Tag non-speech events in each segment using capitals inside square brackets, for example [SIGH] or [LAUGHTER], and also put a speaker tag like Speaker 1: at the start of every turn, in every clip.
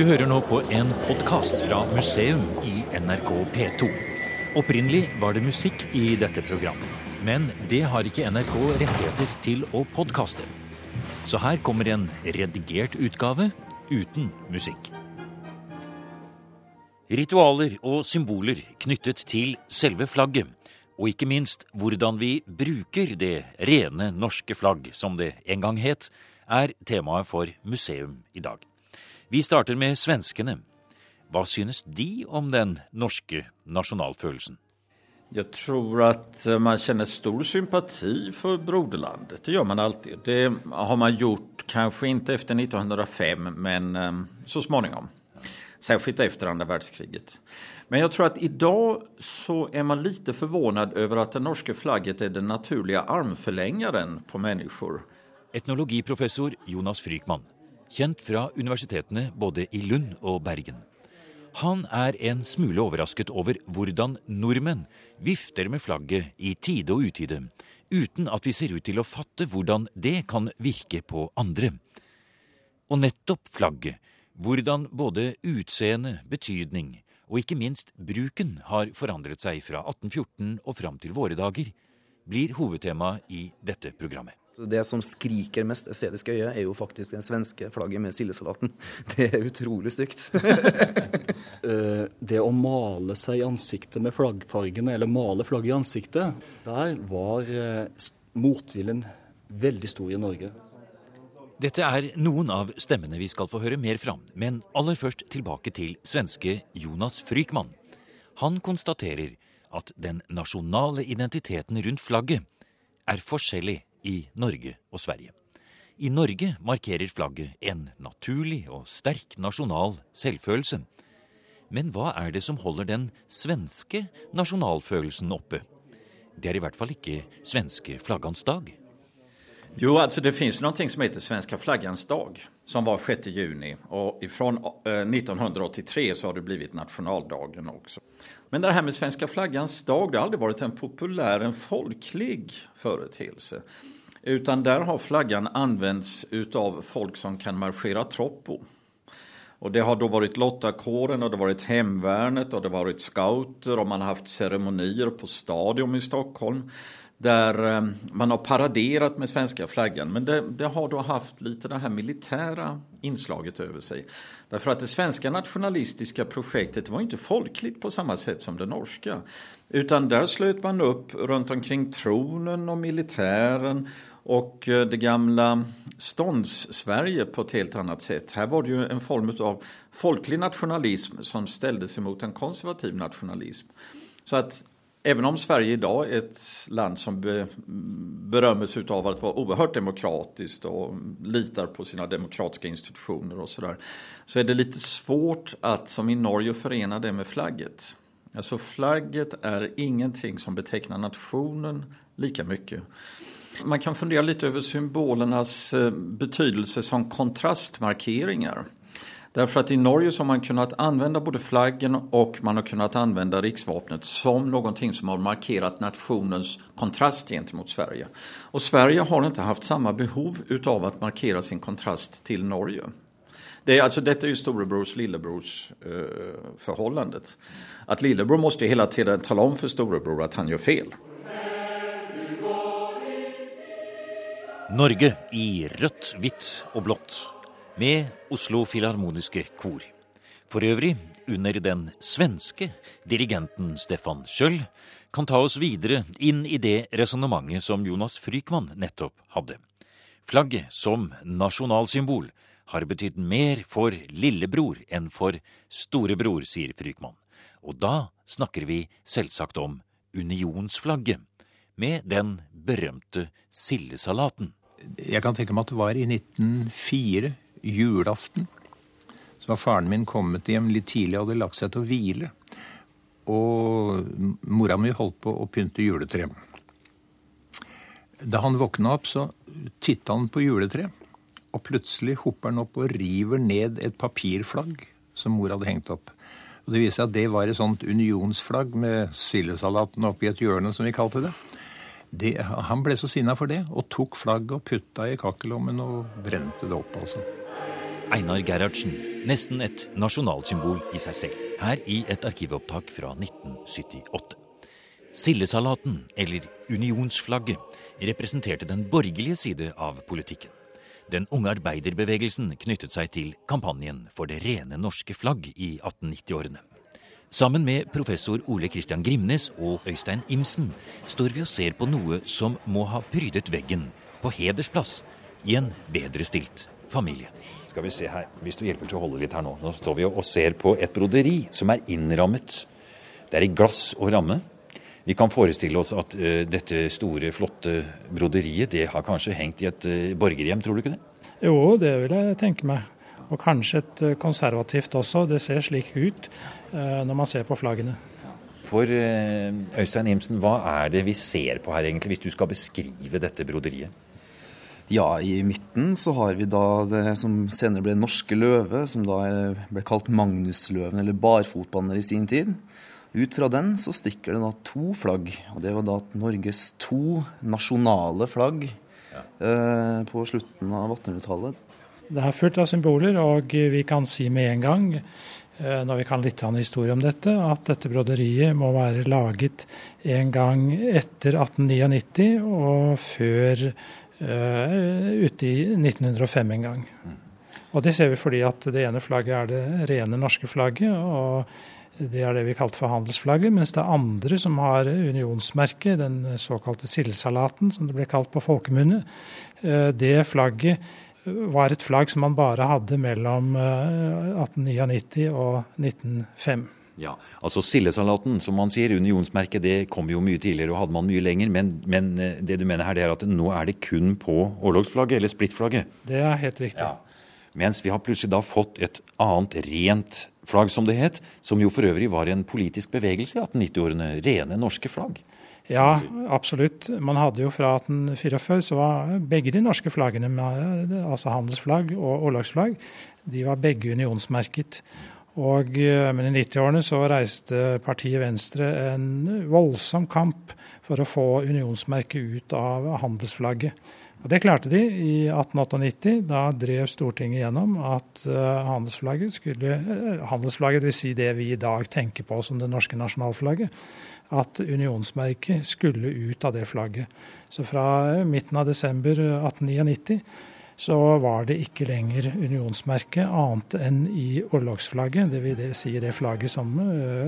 Speaker 1: Du hører nå på en podkast fra museum i NRK P2. Opprinnelig var det musikk i dette programmet. Men det har ikke NRK rettigheter til å podkaste. Så her kommer en redigert utgave uten musikk. Ritualer og symboler knyttet til selve flagget, og ikke minst hvordan vi bruker det rene norske flagg, som det en gang het, er temaet for museum i dag. Vi starter med svenskene. Hva synes de om den norske nasjonalfølelsen?
Speaker 2: Jeg tror at eh, man kjenner stor sympati for broderlandet. Det gjør man alltid. Det har man gjort kanskje ikke etter 1905, men eh, så småningom. Särskilt efter andra världskriget. Men jeg tror at i dag så er man lite forvånet over at det norske flagget er den naturlige armforlengeren på mennesker.
Speaker 1: Etnologiprofessor Jonas Frykman kjent fra universitetene både i Lund og Bergen. Han er en smule overrasket over hvordan nordmenn vifter med flagget i tide og utide, uten at vi ser ut til å fatte hvordan det kan virke på andre. Og nettopp flagget, hvordan både utseende, betydning og ikke minst bruken har forandret seg fra 1814 og fram til våre dager, blir hovedtema i dette programmet.
Speaker 3: Det som skriker mest estetisk øye, er jo faktisk den svenske flagget med sildesalaten. [LAUGHS] Det er utrolig stygt. [LAUGHS] [LAUGHS]
Speaker 4: Eh, det å male seg i ansiktet med flaggfargene, eller male flagget i ansiktet, der var eh, motviljen veldig stor i Norge.
Speaker 1: Dette er noen av stemmene vi skal få høre mer fra, men aller først tilbake til svenske Jonas Frykman. Han konstaterer at den nasjonale identiteten rundt flagget er forskjellig i Norge og Sverige. I Norge markerer flagget en naturlig og sterk nasjonal selvfølelse. Men hva er det som holder den svenske nasjonalfølelsen oppe? Det er i hvert fall ikke svenske flaggans dag.
Speaker 2: Jo, alltså det finns noe som heter svenska flaggans dag som var 6 juni og fra 1983 så har det blivit nationaldagen også. Men det her med svenska flaggans dag det har aldrig varit en populär, en folklig företeelse. Utan der har flaggan använts av folk som kan marschera troppo. Och det har då varit lottakåren och det har varit hemvärnet och det har varit scouter och man har haft ceremonier på stadion i Stockholm der eh, man har paraderat med svenska flaggan. Men det, det, har då haft lite det här militära inslaget över sig. Därför att det svenska nationalistiska projektet var inte folkligt på samma sätt som det norska. Utan där slöt man upp runt omkring tronen och militären och eh, det gamla stånds-Sverige på ett helt annat sätt. Här var det ju en form av folklig nationalism som ställdes emot en konservativ nationalism. Så att Även om Sverige idag är ett land som be, berömmer av att vara oerhört demokratiskt och litar på sina demokratiska institutioner och sådär, så är det lite svårt att som i Norge förena det med flagget. Alltså flagget är ingenting som betecknar nationen lika mycket. Man kan fundera lite över symbolernas eh, betydelse som kontrastmarkeringar. Därför att i Norge så har man kunnat använda både flaggen och man har kunnat använda riksvapnet som någonting som har markerat nationens kontrast gentemot Sverige. Och Sverige har inte haft samma behov utav att markera sin kontrast till Norge. Det är, alltså, detta är ju storebrors lillebrors eh, förhållandet. Att lillebror måste hela tiden tala om för storebror att han gör fel.
Speaker 1: Norge i rødt, hvitt og blått med Oslo Filharmoniske Kor. For øvrig under den svenske dirigenten Stefan Schjøll, kan ta oss videre inn i det resonnementet som Jonas Frykman nettopp hadde. Flagget som nasjonalsymbol har betydd mer for lillebror enn for storebror, sier Frykman. Og da snakker vi selvsagt om unionsflagget, med den berømte sildesalaten.
Speaker 5: Jeg kan tenke meg at det var i 1904 julaften. Så var faren min kommet hjem litt tidlig og hadde lagt seg til å hvile. Og mora mi holdt på å pynte juletreet. Da han våkna opp, så titta han på juletreet. Og plutselig hopper han opp og river ned et papirflagg som mor hadde hengt opp. Og Det viser seg at det var et sånt unionsflagg med sildesalaten oppi et hjørne, som vi kalte det. det han ble så sinna for det, og tok flagget og putta i kakkelommen og brente det opp. altså.
Speaker 1: Einar Gerhardsen, nesten et nasjonalsymbol i seg selv, her i et arkivopptak fra 1978. Sildesalaten, eller unionsflagget, representerte den borgerlige side av politikken. Den unge arbeiderbevegelsen knyttet seg til kampanjen for det rene norske flagg i 1890-årene. Sammen med professor Ole Christian Grimnes og Øystein Imsen står vi og ser på noe som må ha prydet veggen på hedersplass i en bedre stilt familie.
Speaker 6: Skal vi se her, Hvis du hjelper til å holde litt her nå. Nå står vi og ser på et broderi som er innrammet. Det er i glass og ramme. Vi kan forestille oss at uh, dette store, flotte broderiet det har kanskje hengt i et uh, borgerhjem, tror du ikke det?
Speaker 7: Jo, det vil jeg tenke meg. Og kanskje et uh, konservativt også. Det ser slik ut når man ser på flaggene.
Speaker 6: For Øystein Imsen, hva er det vi ser på her egentlig, hvis du skal beskrive dette broderiet?
Speaker 3: Ja, i midten så har vi da det som senere ble Norske løve, som da ble kalt Magnusløven, eller Barfotbanner i sin tid. Ut fra den så stikker det da to flagg. og Det var da Norges to nasjonale flagg ja. eh, på slutten av 1800-tallet.
Speaker 7: Det er fullt av symboler, og vi kan si med en gang, eh, når vi kan litt av en historie om dette, at dette broderiet må være laget en gang etter 1899 og før uh, ute i 1905 en gang. Mm. Og det ser vi fordi at det ene flagget er det rene norske flagget. og det er det vi kalte for handelsflagget, mens det er andre som har unionsmerket, den såkalte sildsalaten, som det ble kalt på folkemunne. Eh, det flagget var et flagg som man bare hadde mellom 1899 eh, og 1905.
Speaker 6: Ja, altså Sildesalaten, som man sier, unionsmerket, det kom jo mye tidligere og hadde man mye lenger. Men, men eh, det du mener her, det er at nå er det kun på orlogsflagget, eller splittflagget?
Speaker 7: Det er helt riktig. Ja.
Speaker 6: Mens vi har plutselig da fått et annet rent flagg, som det het, som jo for øvrig var en politisk bevegelse i 1890-årene. Rene norske flagg.
Speaker 7: Ja, absolutt. Man hadde jo fra 1844 så var begge de norske flaggene, altså handelsflagg og orlogsflagg, de var begge unionsmerket. Og, eh, men i 90-årene så reiste partiet Venstre en voldsom kamp for å få unionsmerket ut av handelsflagget. Og Det klarte de i 1898. Da drev Stortinget gjennom at uh, handelsflagget skulle uh, Handelsflagget vil si det vi i dag tenker på som det norske nasjonalflagget. At unionsmerket skulle ut av det flagget. Så fra midten av desember 1899 så var det ikke lenger unionsmerket annet enn i orlogsflagget. Det vil det si det flagget som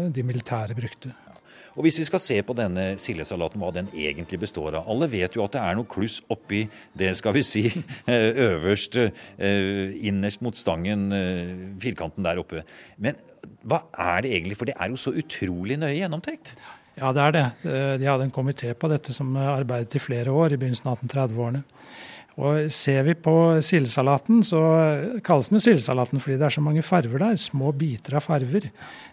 Speaker 7: de militære brukte.
Speaker 6: Og Hvis vi skal se på denne sildesalaten, hva den egentlig består av Alle vet jo at det er noe kluss oppi det, skal vi si, [LAUGHS] øverst, eh, innerst mot stangen, eh, firkanten der oppe. Men hva er det egentlig? For det er jo så utrolig nøye gjennomtenkt.
Speaker 7: Ja, det er det. Eh, de hadde en komité på dette som arbeidet i flere år, i begynnelsen av 1830-årene. Og Ser vi på sildesalaten, så kalles den jo sildesalaten fordi det er så mange farver der. Små biter av farver.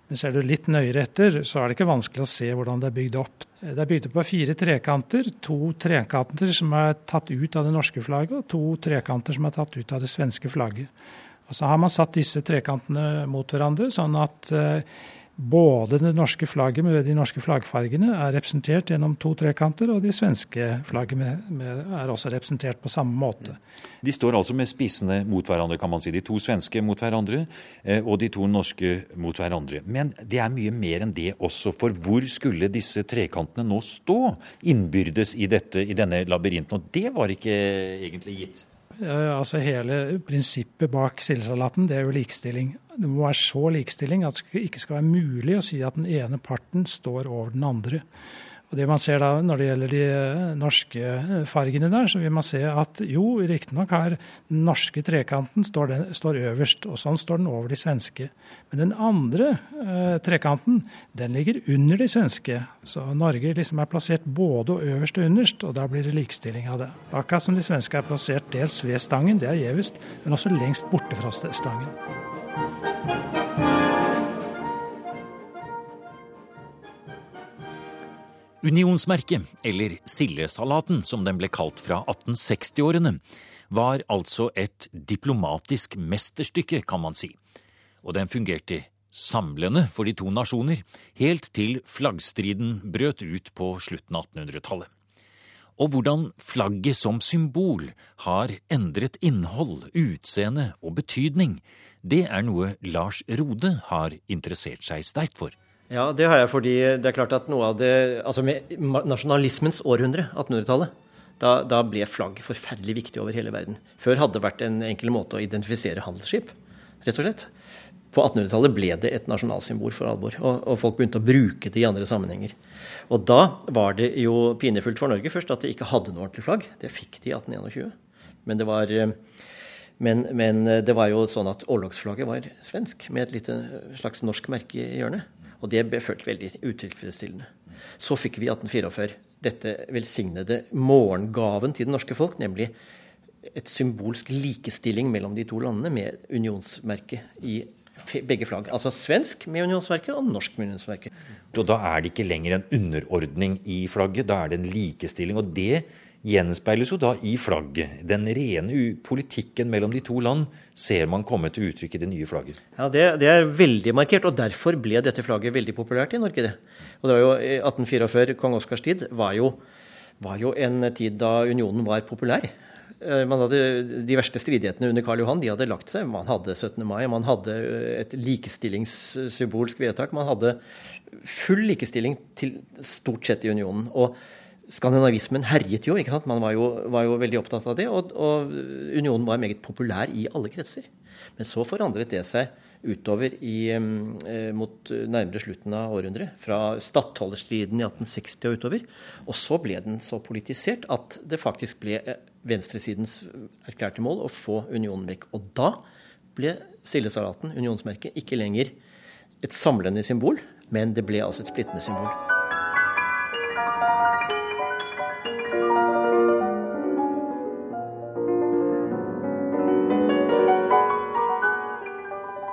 Speaker 7: Men ser du litt nøyere etter, så er det ikke vanskelig å se hvordan det er bygd opp. Det er bygd opp av fire trekanter. To trekanter som er tatt ut av det norske flagget, og to trekanter som er tatt ut av det svenske flagget. Og Så har man satt disse trekantene mot hverandre, sånn at eh, både det norske flagget med de norske flaggfargene er representert gjennom to trekanter, og de svenske med er også representert på samme måte.
Speaker 6: De står altså med spissene mot hverandre, kan man si. De to svenske mot hverandre, eh, og de to norske mot hverandre. Men det er mye mer enn det også, for hvor skulle disse trekantene nå stå innbyrdes i, dette, i denne labyrinten? Og det var ikke egentlig gitt.
Speaker 7: Altså Hele prinsippet bak sildesalaten det er jo likestilling. Det må være så likestilling at det ikke skal være mulig å si at den ene parten står over den andre. Og det man ser da Når det gjelder de eh, norske eh, fargene der, så vil man se at jo, riktignok har den norske trekanten står, den, står, øverst, og sånn står den over de svenske. Men den andre eh, trekanten den ligger under de svenske. Så Norge liksom er plassert både øverst og underst, og da blir det likestilling av det. Akkurat som de svenske er plassert dels ved stangen, det er gjevest, men også lengst borte fra stangen.
Speaker 1: Unionsmerket, eller sildesalaten som den ble kalt fra 1860-årene, var altså et diplomatisk mesterstykke, kan man si. Og den fungerte samlende for de to nasjoner, helt til flaggstriden brøt ut på slutten av 1800-tallet. Og hvordan flagget som symbol har endret innhold, utseende og betydning, det er noe Lars Rode har interessert seg sterkt for.
Speaker 8: Ja, det har jeg fordi det er klart at noe av det Altså med nasjonalismens århundre, 1800-tallet, da, da, ble flagg forferdelig viktig over hele verden. Før hadde det vært en enkel måte å identifisere handelsskip, rett og slett. På 1800-tallet ble det et nasjonalsymbol for alvor, og, og, folk begynte å bruke det i andre sammenhenger. Og da var det jo pinefullt for Norge først at de ikke hadde noe ordentlig flagg. Det fikk de i 1821. Men det var, men, men det var jo sånn at orlogsflagget var svensk, med et lite slags norsk merke i hjørnet. Og det ble følt veldig utilfredsstillende. Så fikk vi i 1844 dette velsignede morgengaven til det norske folk, nemlig et symbolsk likestilling mellom de to landene med unionsmerket i begge flagg. Altså svensk med unionsmerket og norsk med unionsmerket.
Speaker 6: Og da er det ikke lenger en underordning i flagget, da er det en likestilling. Og det gjenspeiles jo da i flagget. Den rene politikken mellom de to land ser man komme til uttrykk i det nye flagget.
Speaker 8: Ja, det, det, er veldig markert, og derfor ble dette flagget veldig populært i Norge. det. Og det var jo 1844, kong Oskars tid, var jo, var jo en tid da unionen var populær. Eh, man hadde De verste stridighetene under Karl Johan de hadde lagt seg. Man hadde 17. mai, man hadde et likestillingssymbolsk vedtak. Man hadde full likestilling til stort sett i unionen. Og skandinavismen herjet jo. ikke sant? Man var jo, var jo veldig opptatt av det. Og, og, unionen var meget populær i alle kretser. Men så forandret det seg utover i, eh, mot nærmere slutten av århundret. Fra stattholderstriden i 1860 og utover. Og så ble den så politisert at det faktisk ble eh, venstresidens erklærte mål å få unionen vekk. Og da ble sildesalaten, unionsmerket, ikke lenger et samlende symbol, men det ble altså et splittende symbol.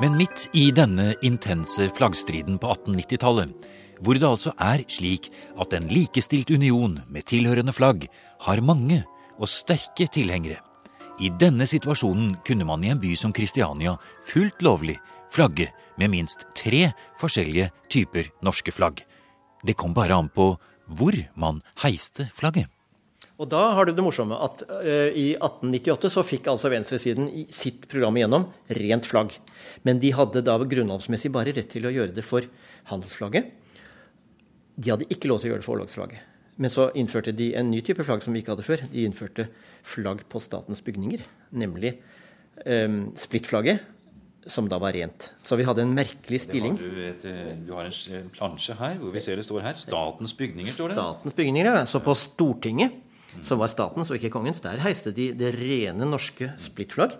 Speaker 1: Men midt i denne intense flaggstriden på 1890-tallet, hvor det altså er slik at en likestilt union med tilhørende flagg har mange og sterke tilhengere, i denne situasjonen kunne man i en by som Kristiania fullt lovlig flagge med minst tre forskjellige typer norske flagg. Det kom bare an på hvor man heiste flagget.
Speaker 8: Og da har du det morsomme at uh, i 1898 så fikk altså venstresiden i sitt program igjennom rent flagg. Men de hadde da grunnlovsmessig bare rett til å gjøre det for handelsflagget. De hadde ikke lov til å gjøre det for orlogsflagget. Men så innførte de en ny type flagg som vi ikke hadde før. De innførte flagg på statens bygninger, nemlig um, splittflagget, som da var rent. Så vi hadde en merkelig stilling.
Speaker 6: Har du, et, du, har en plansje her hvor vi ser det står her. Statens bygninger, står det.
Speaker 8: Statens bygninger, ja. Så på Stortinget som var statens og ikke kongens, der heiste de det rene norske splittflagg.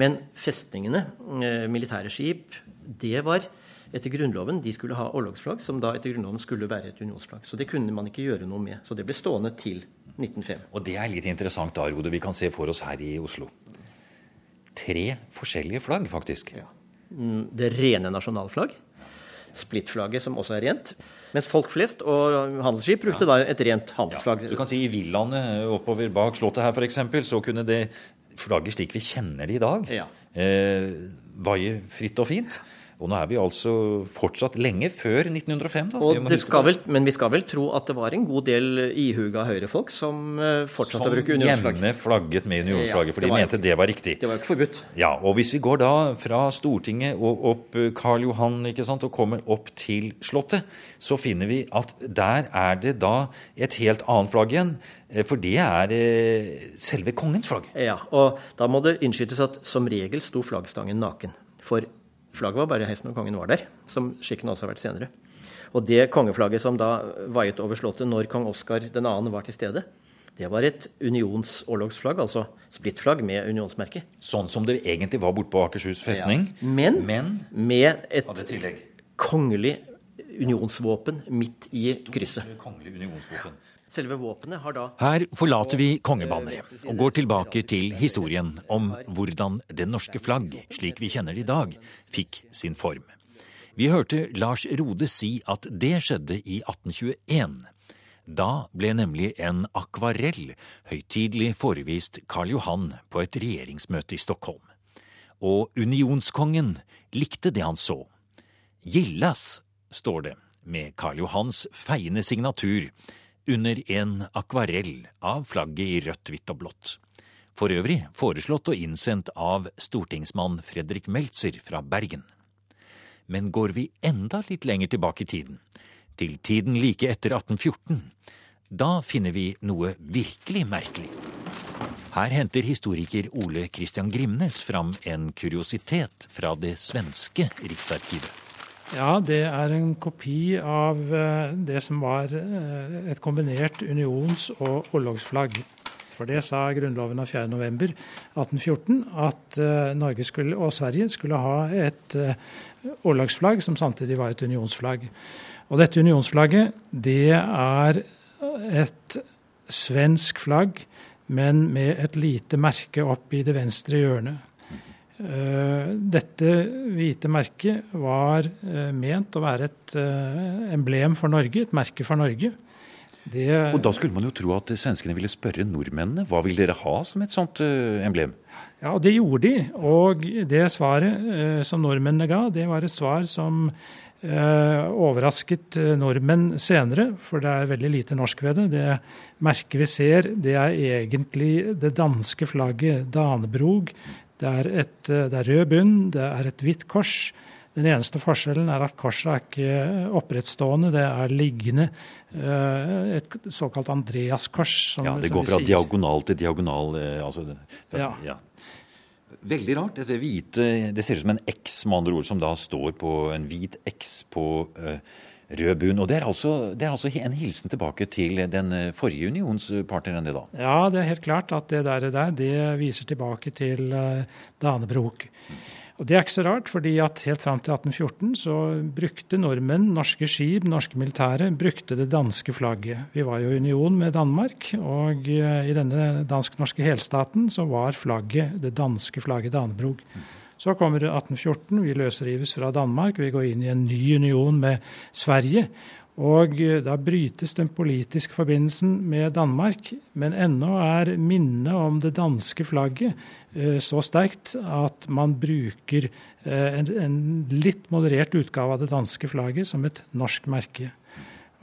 Speaker 8: Men festningene, eh, militære skip, det var etter Grunnloven de skulle ha orlogsflagg, som da etter Grunnloven skulle være et unionsflagg. Så det kunne man ikke gjøre noe med. Så det ble stående til 1905.
Speaker 6: Og det er litt interessant, da, Rode. Vi kan se for oss her i Oslo. Tre forskjellige flagg, faktisk. Ja.
Speaker 8: Mm, det rene nasjonalflagg. Splittflagget, som også er rent. Mens folk flest og handelsskip brukte ja. da et rent handelsflagg.
Speaker 6: Ja. Du kan si I villaene oppover bak Slottet her f.eks. så kunne det flagget slik vi kjenner det i dag, ja. eh, vaie fritt og fint. Og nå er vi altså fortsatt lenge før 1905. da.
Speaker 8: Vi vel, men vi skal vel tro at det var en god del ihuga høyrefolk som eh, fortsatte som å bruke unionsflagg.
Speaker 6: Som gjerne flagget med unionsflagget, ja, for de mente ikke, det var riktig.
Speaker 8: Det var jo ikke forbudt.
Speaker 6: Ja, og hvis vi går da fra Stortinget og opp eh, Karl Johan ikke sant, og kommer opp til Slottet, så finner vi at der er det da et helt annet flagg igjen. Eh, for det er selve kongens flagg.
Speaker 8: Ja, og da må det innskytes at som regel sto flaggstangen naken. For Flagget var bare heisen når kongen var der, som skikken også har vært senere. Og det kongeflagget som da vaiet over Slottet når kong Oskar 2. var til stede, det var et unionsorlogsflagg, altså splittflagg med unionsmerke.
Speaker 6: Sånn som det egentlig var borte på Akershus festning,
Speaker 8: ja. men, men, med et kongelig unionsvåpen midt i krysset. Selve våpenet har da
Speaker 1: Her forlater vi kongebanneret og går tilbake til historien om hvordan det norske flagg, slik vi kjenner det i dag, fikk sin form. Vi hørte Lars Rode si at det skjedde i 1821. Da ble nemlig en akvarell høytidelig forevist Karl Johan på et regjeringsmøte i Stockholm. Og unionskongen likte det han så. Gillas, står det, med Karl Johans feiende signatur, under en akvarell av flagget i rødt, hvitt og blått. For øvrig foreslått og innsendt av stortingsmann Fredrik Meltzer fra Bergen. Men går vi enda litt lenger tilbake i tiden, til tiden like etter 1814, da finner vi noe virkelig merkelig. Her henter historiker Ole Christian Grimnes fram en kuriositet fra det svenske riksarkivet.
Speaker 7: Ja, det er en kopi av eh, det som var eh, et kombinert unions- og orlogsflagg. For det sa Grunnloven av 4.11.1814 at eh, Norge skulle, og Sverige skulle ha et orlogsflagg som samtidig var et unionsflagg. Og dette unionsflagget, det er et svensk flagg men med et lite merke opp i det venstre hjørnet. Eh, dette hvite merket var eh, ment å være et eh, emblem for Norge, et merke for Norge.
Speaker 6: Det, og Da skulle man jo tro at svenskene ville spørre nordmennene hva vil dere ha som et sånt emblem?
Speaker 7: Ja, og det gjorde de. Og det svaret som nordmennene ga, det var et svar som overrasket nordmenn senere, for det er veldig lite norsk ved det. Det merket vi ser, det er egentlig det danske flagget Danebrog. Det er, et, eh, det er rød bunn, det er et hvitt kors. Den eneste forskjellen er at korset er ikke opprettstående, det er liggende. Et såkalt Andreas-kors.
Speaker 6: Ja, det går fra diagonal til diagonal. Altså,
Speaker 7: ja. ja.
Speaker 6: Veldig rart. Dette hvite Det ser ut som en X, med andre ord, som da står på en hvit X på uh, rød bunn. Og det er, altså, det er, altså, en hilsen tilbake til den eh, forrige unionspartneren, det da?
Speaker 7: Ja, det er helt klart at det der, der det viser tilbake til Danebrok. Danebrog. Mm. Og Det er ikke så rart, fordi at helt fram til 1814 så brukte nordmenn, norske skip, norske militære, brukte det danske flagget. Vi var jo i union med Danmark, og eh, i denne dansk-norske helstaten så var flagget det danske flagget Danebrog. Så kommer 1814, vi løsrives fra Danmark, vi går inn i en ny union med Sverige. Og eh, da brytes den politiske forbindelsen med Danmark, men ennå er minnet om det danske flagget Eh, så sterkt at man bruker eh, en, litt moderert utgave av det danske flagget som et norsk merke.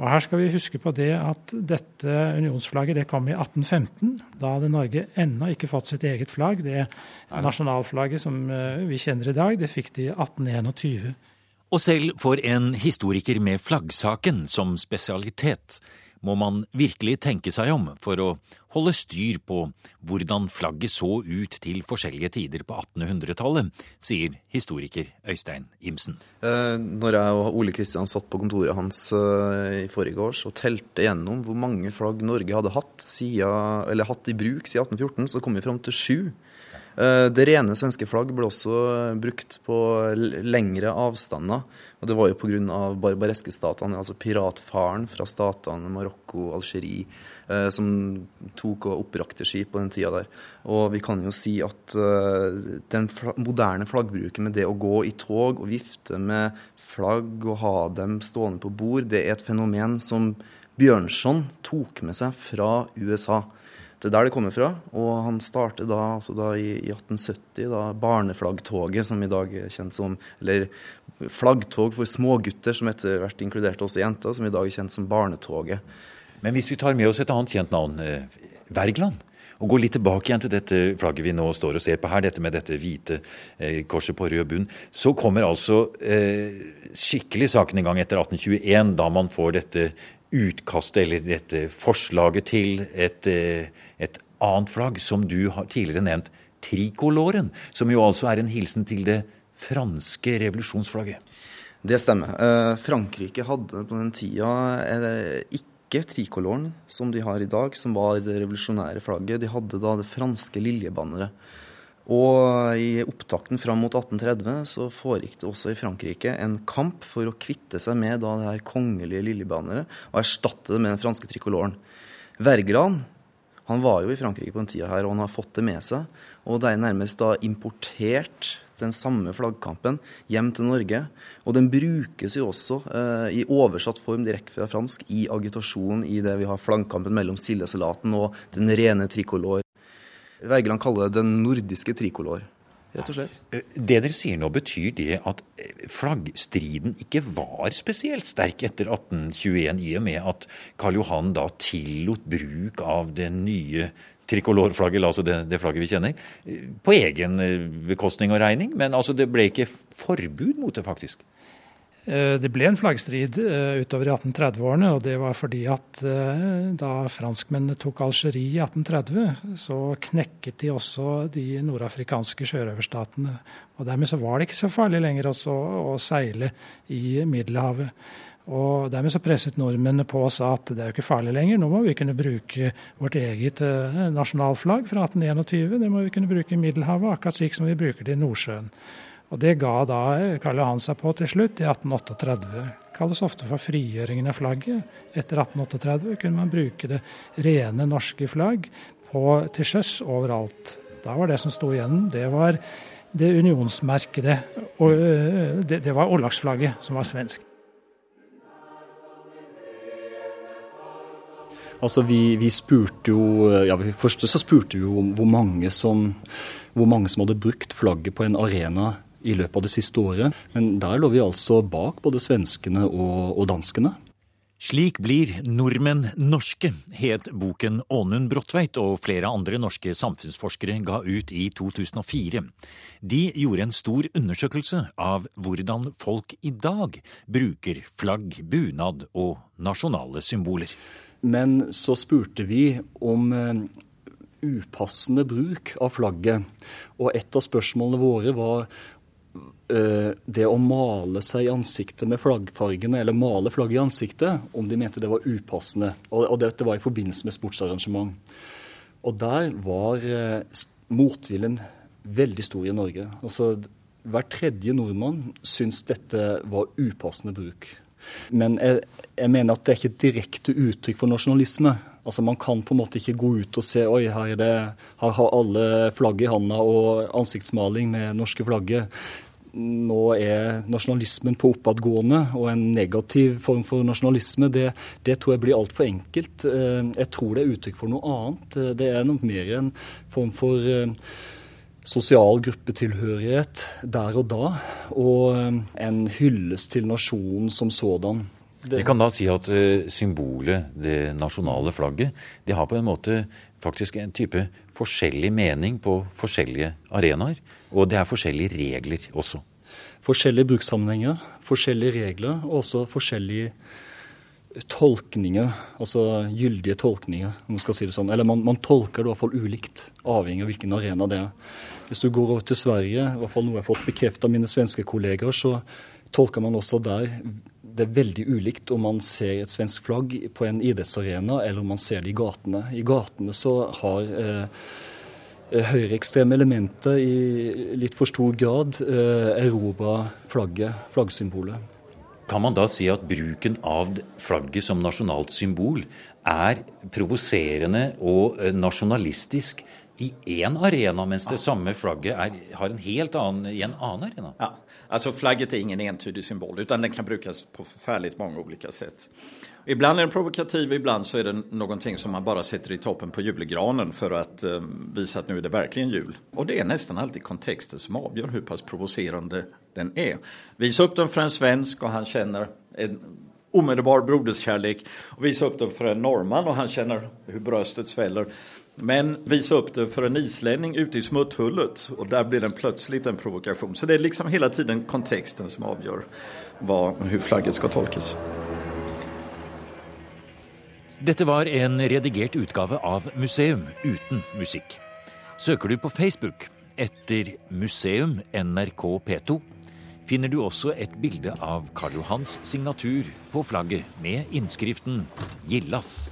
Speaker 7: Og Her skal vi huske på det at dette unionsflagget det kom i 1815. Da hadde Norge ennå ikke fått sitt eget flagg. Det nasjonalflagget som eh, vi kjenner i dag, det fikk de i 1821.
Speaker 1: Og selv for en historiker med flaggsaken som spesialitet må man virkelig tenke seg om for å holde styr på hvordan flagget så ut til forskjellige tider på 1800-tallet, sier historiker Øystein Imsen.
Speaker 3: Eh, når jeg og Ole Kristian satt på kontoret hans eh, i forrige års og telte gjennom hvor mange flagg Norge hadde hatt, siden, hatt i bruk siden 1814, så kom vi fram til sju. Eh, det rene svenske flagg ble også brukt på lengre avstander. Og det var jo pga. barbareske statene, altså piratfaren fra statene Marokko, Algerie, eh, som tok og opprakte skip på den tida der. Og vi kan jo si at eh, den moderne flaggbruken med det å gå i tog og vifte med flagg og ha dem stående på bord, det er et fenomen som Bjørnson tok med seg fra USA. Det er der det kommer fra. Og han startet da, altså da i, i 1870 da barneflaggtoget, som i dag er kjent som Eller flaggtog for smågutter, som etter hvert inkluderte også jenter, som i dag er kjent som Barnetoget.
Speaker 6: Men hvis vi tar med oss et annet kjent navn, eh, Wergeland, og går litt tilbake igjen til dette flagget vi nå står og ser på her, dette med dette hvite eh, korset på rød bunn, så kommer altså eh, skikkelig saken i gang etter 1821, da man får dette utkastet, eller dette forslaget til et, eh, et annet flagg, som du har tidligere nevnt, trikoloren, som jo altså er en hilsen til det franske revolusjonsflagget.
Speaker 3: Det stemmer. Eh, Frankrike hadde på den tida eh, ikke trikoloren som de har i dag, som var det revolusjonære flagget. De hadde da det franske liljebanneret. Og i opptakten fram mot 1830 så foregikk det også i Frankrike en kamp for å kvitte seg med da det her kongelige liljebanneret og erstatte det med den franske trikoloren. Wergeland han var jo i Frankrike på den tida her, og han har fått det med seg. Og det er nærmest da importert den samme flaggkampen hjem til Norge. Og den brukes jo også eh, i oversatt form direkte fra fransk i agitasjon i det vi har flaggkampen mellom sildesalaten og den rene trikolor. Wergeland kaller det den nordiske trikolor. rett og slett.
Speaker 6: Eh, det dere sier nå, betyr det at eh, flaggstriden ikke var spesielt sterk etter 1821, i og med at Karl Johan da tillot bruk av det nye trikolorflagget, altså det, det, flagget vi kjenner, eh, på egen bekostning og regning. Men altså, det ble ikke forbud mot det, faktisk?
Speaker 7: Eh, det ble en flaggstrid eh, utover i 1830-årene, og det var fordi at eh, da franskmennene tok Algerie i 1830, så knekket de også de nordafrikanske sjørøverstatene. Og dermed så var det ikke så farlig lenger også å seile i Middelhavet. Og dermed så presset nordmennene på og sa at det er jo ikke farlig lenger, nå må vi kunne bruke vårt eget nasjonalflagg fra 1821. Det må vi kunne bruke i Middelhavet, akkurat slik som vi bruker det i Nordsjøen. Og Det ga da Karl Johan seg på til slutt, i 1838. Det kalles ofte for frigjøringen av flagget. Etter 1838 kunne man bruke det rene norske flagg på, til sjøs overalt. Da var det som sto igjen, det var det unionsmerkede. Og det, det var Ollagsflagget, som var svensk.
Speaker 4: Altså, vi, vi, spurte jo ja, Først så spurte vi jo hvor mange, som, hvor mange som hadde brukt flagget på en arena i løpet av det siste året. Men der lå vi altså bak både svenskene og, og danskene.
Speaker 1: Slik blir nordmenn norske, het boken Ånund Bråttveit og flere andre norske samfunnsforskere ga ut i 2004. De gjorde en stor undersøkelse av hvordan folk i dag bruker flagg, bunad og nasjonale symboler.
Speaker 4: Men så spurte vi om eh, upassende bruk av flagget. Og et av spørsmålene våre var det å male seg i ansiktet med flaggfargene, eller male flagget i ansiktet, om de mente det var upassende. Og, dette var i forbindelse med sportsarrangement. Og der var eh, motviljen veldig stor i Norge. Altså, hver tredje nordmann syns dette var upassende bruk. Men jeg, jeg mener at det er ikke et direkte uttrykk for nasjonalisme. Altså Man kan på en måte ikke gå ut og se oi, her, det, her har alle flagget i handa og ansiktsmaling med norske flagget nå er nasjonalismen på oppadgående, og en negativ form for nasjonalisme, det, det tror jeg blir altfor enkelt. Eh, jeg tror det er uttrykk for noe annet. Eh, det er noe mer en form for eh, sosial gruppetilhørighet der og da, og en hyllest til nasjonen som sådan.
Speaker 6: Vi kan da si at symbolet, det nasjonale flagget, det har på en måte faktisk en type forskjellig mening på forskjellige arenaer. Og det er forskjellige regler også.
Speaker 4: Forskjellige brukssammenhenger, forskjellige regler og også forskjellige tolkninger, altså gyldige tolkninger, om man skal si det sånn. Eller man, man tolker det i hvert fall ulikt, avhengig av hvilken arena det er. Hvis du går over til Sverige, i hvert fall noe jeg har fått bekreftet av mine svenske kolleger, så tolker man også der det er veldig ulikt om man ser et svensk flagg på en idrettsarena, eller om man ser det i gatene. I gatene så har eh, Eh, høyreekstreme elementer i litt for stor grad eh, erobra flagget, flaggsymbolet.
Speaker 6: Kan man da si at bruken av flagget som nasjonalt symbol er provoserende og eh, nasjonalistisk i én arena, mens det samme flagget er, har en helt annen i en annen arena?
Speaker 2: Ja, altså Flagget er ingen entydig symbol, utan den kan brukes på forferdelig mange ulike sett. Ibland er den provokativ, ibland så er det noe som man bare sätter i toppen på julegranen for å um, vise at nå er det virkelig jul. Og det er nesten alltid konteksten som avgjør hvor pass provoserende den er. Vis opp den for en svensk og han kjenner en omedelbar broderskjærlighet. Vis opp den for en nordmann, og han kjenner hvordan brøstet sväller. Men visa upp det för en islänning ute i smutthullet och där blir den plötsligt en provokation. Så det är liksom hela tiden kontexten som avgör vad, flagget skal tolkes.
Speaker 1: Dette var en redigert utgave av Museum uten musikk. Søker du på Facebook etter Museum NRK P2, finner du også et bilde av Karl Johans signatur på flagget med innskriften 'Gillas'.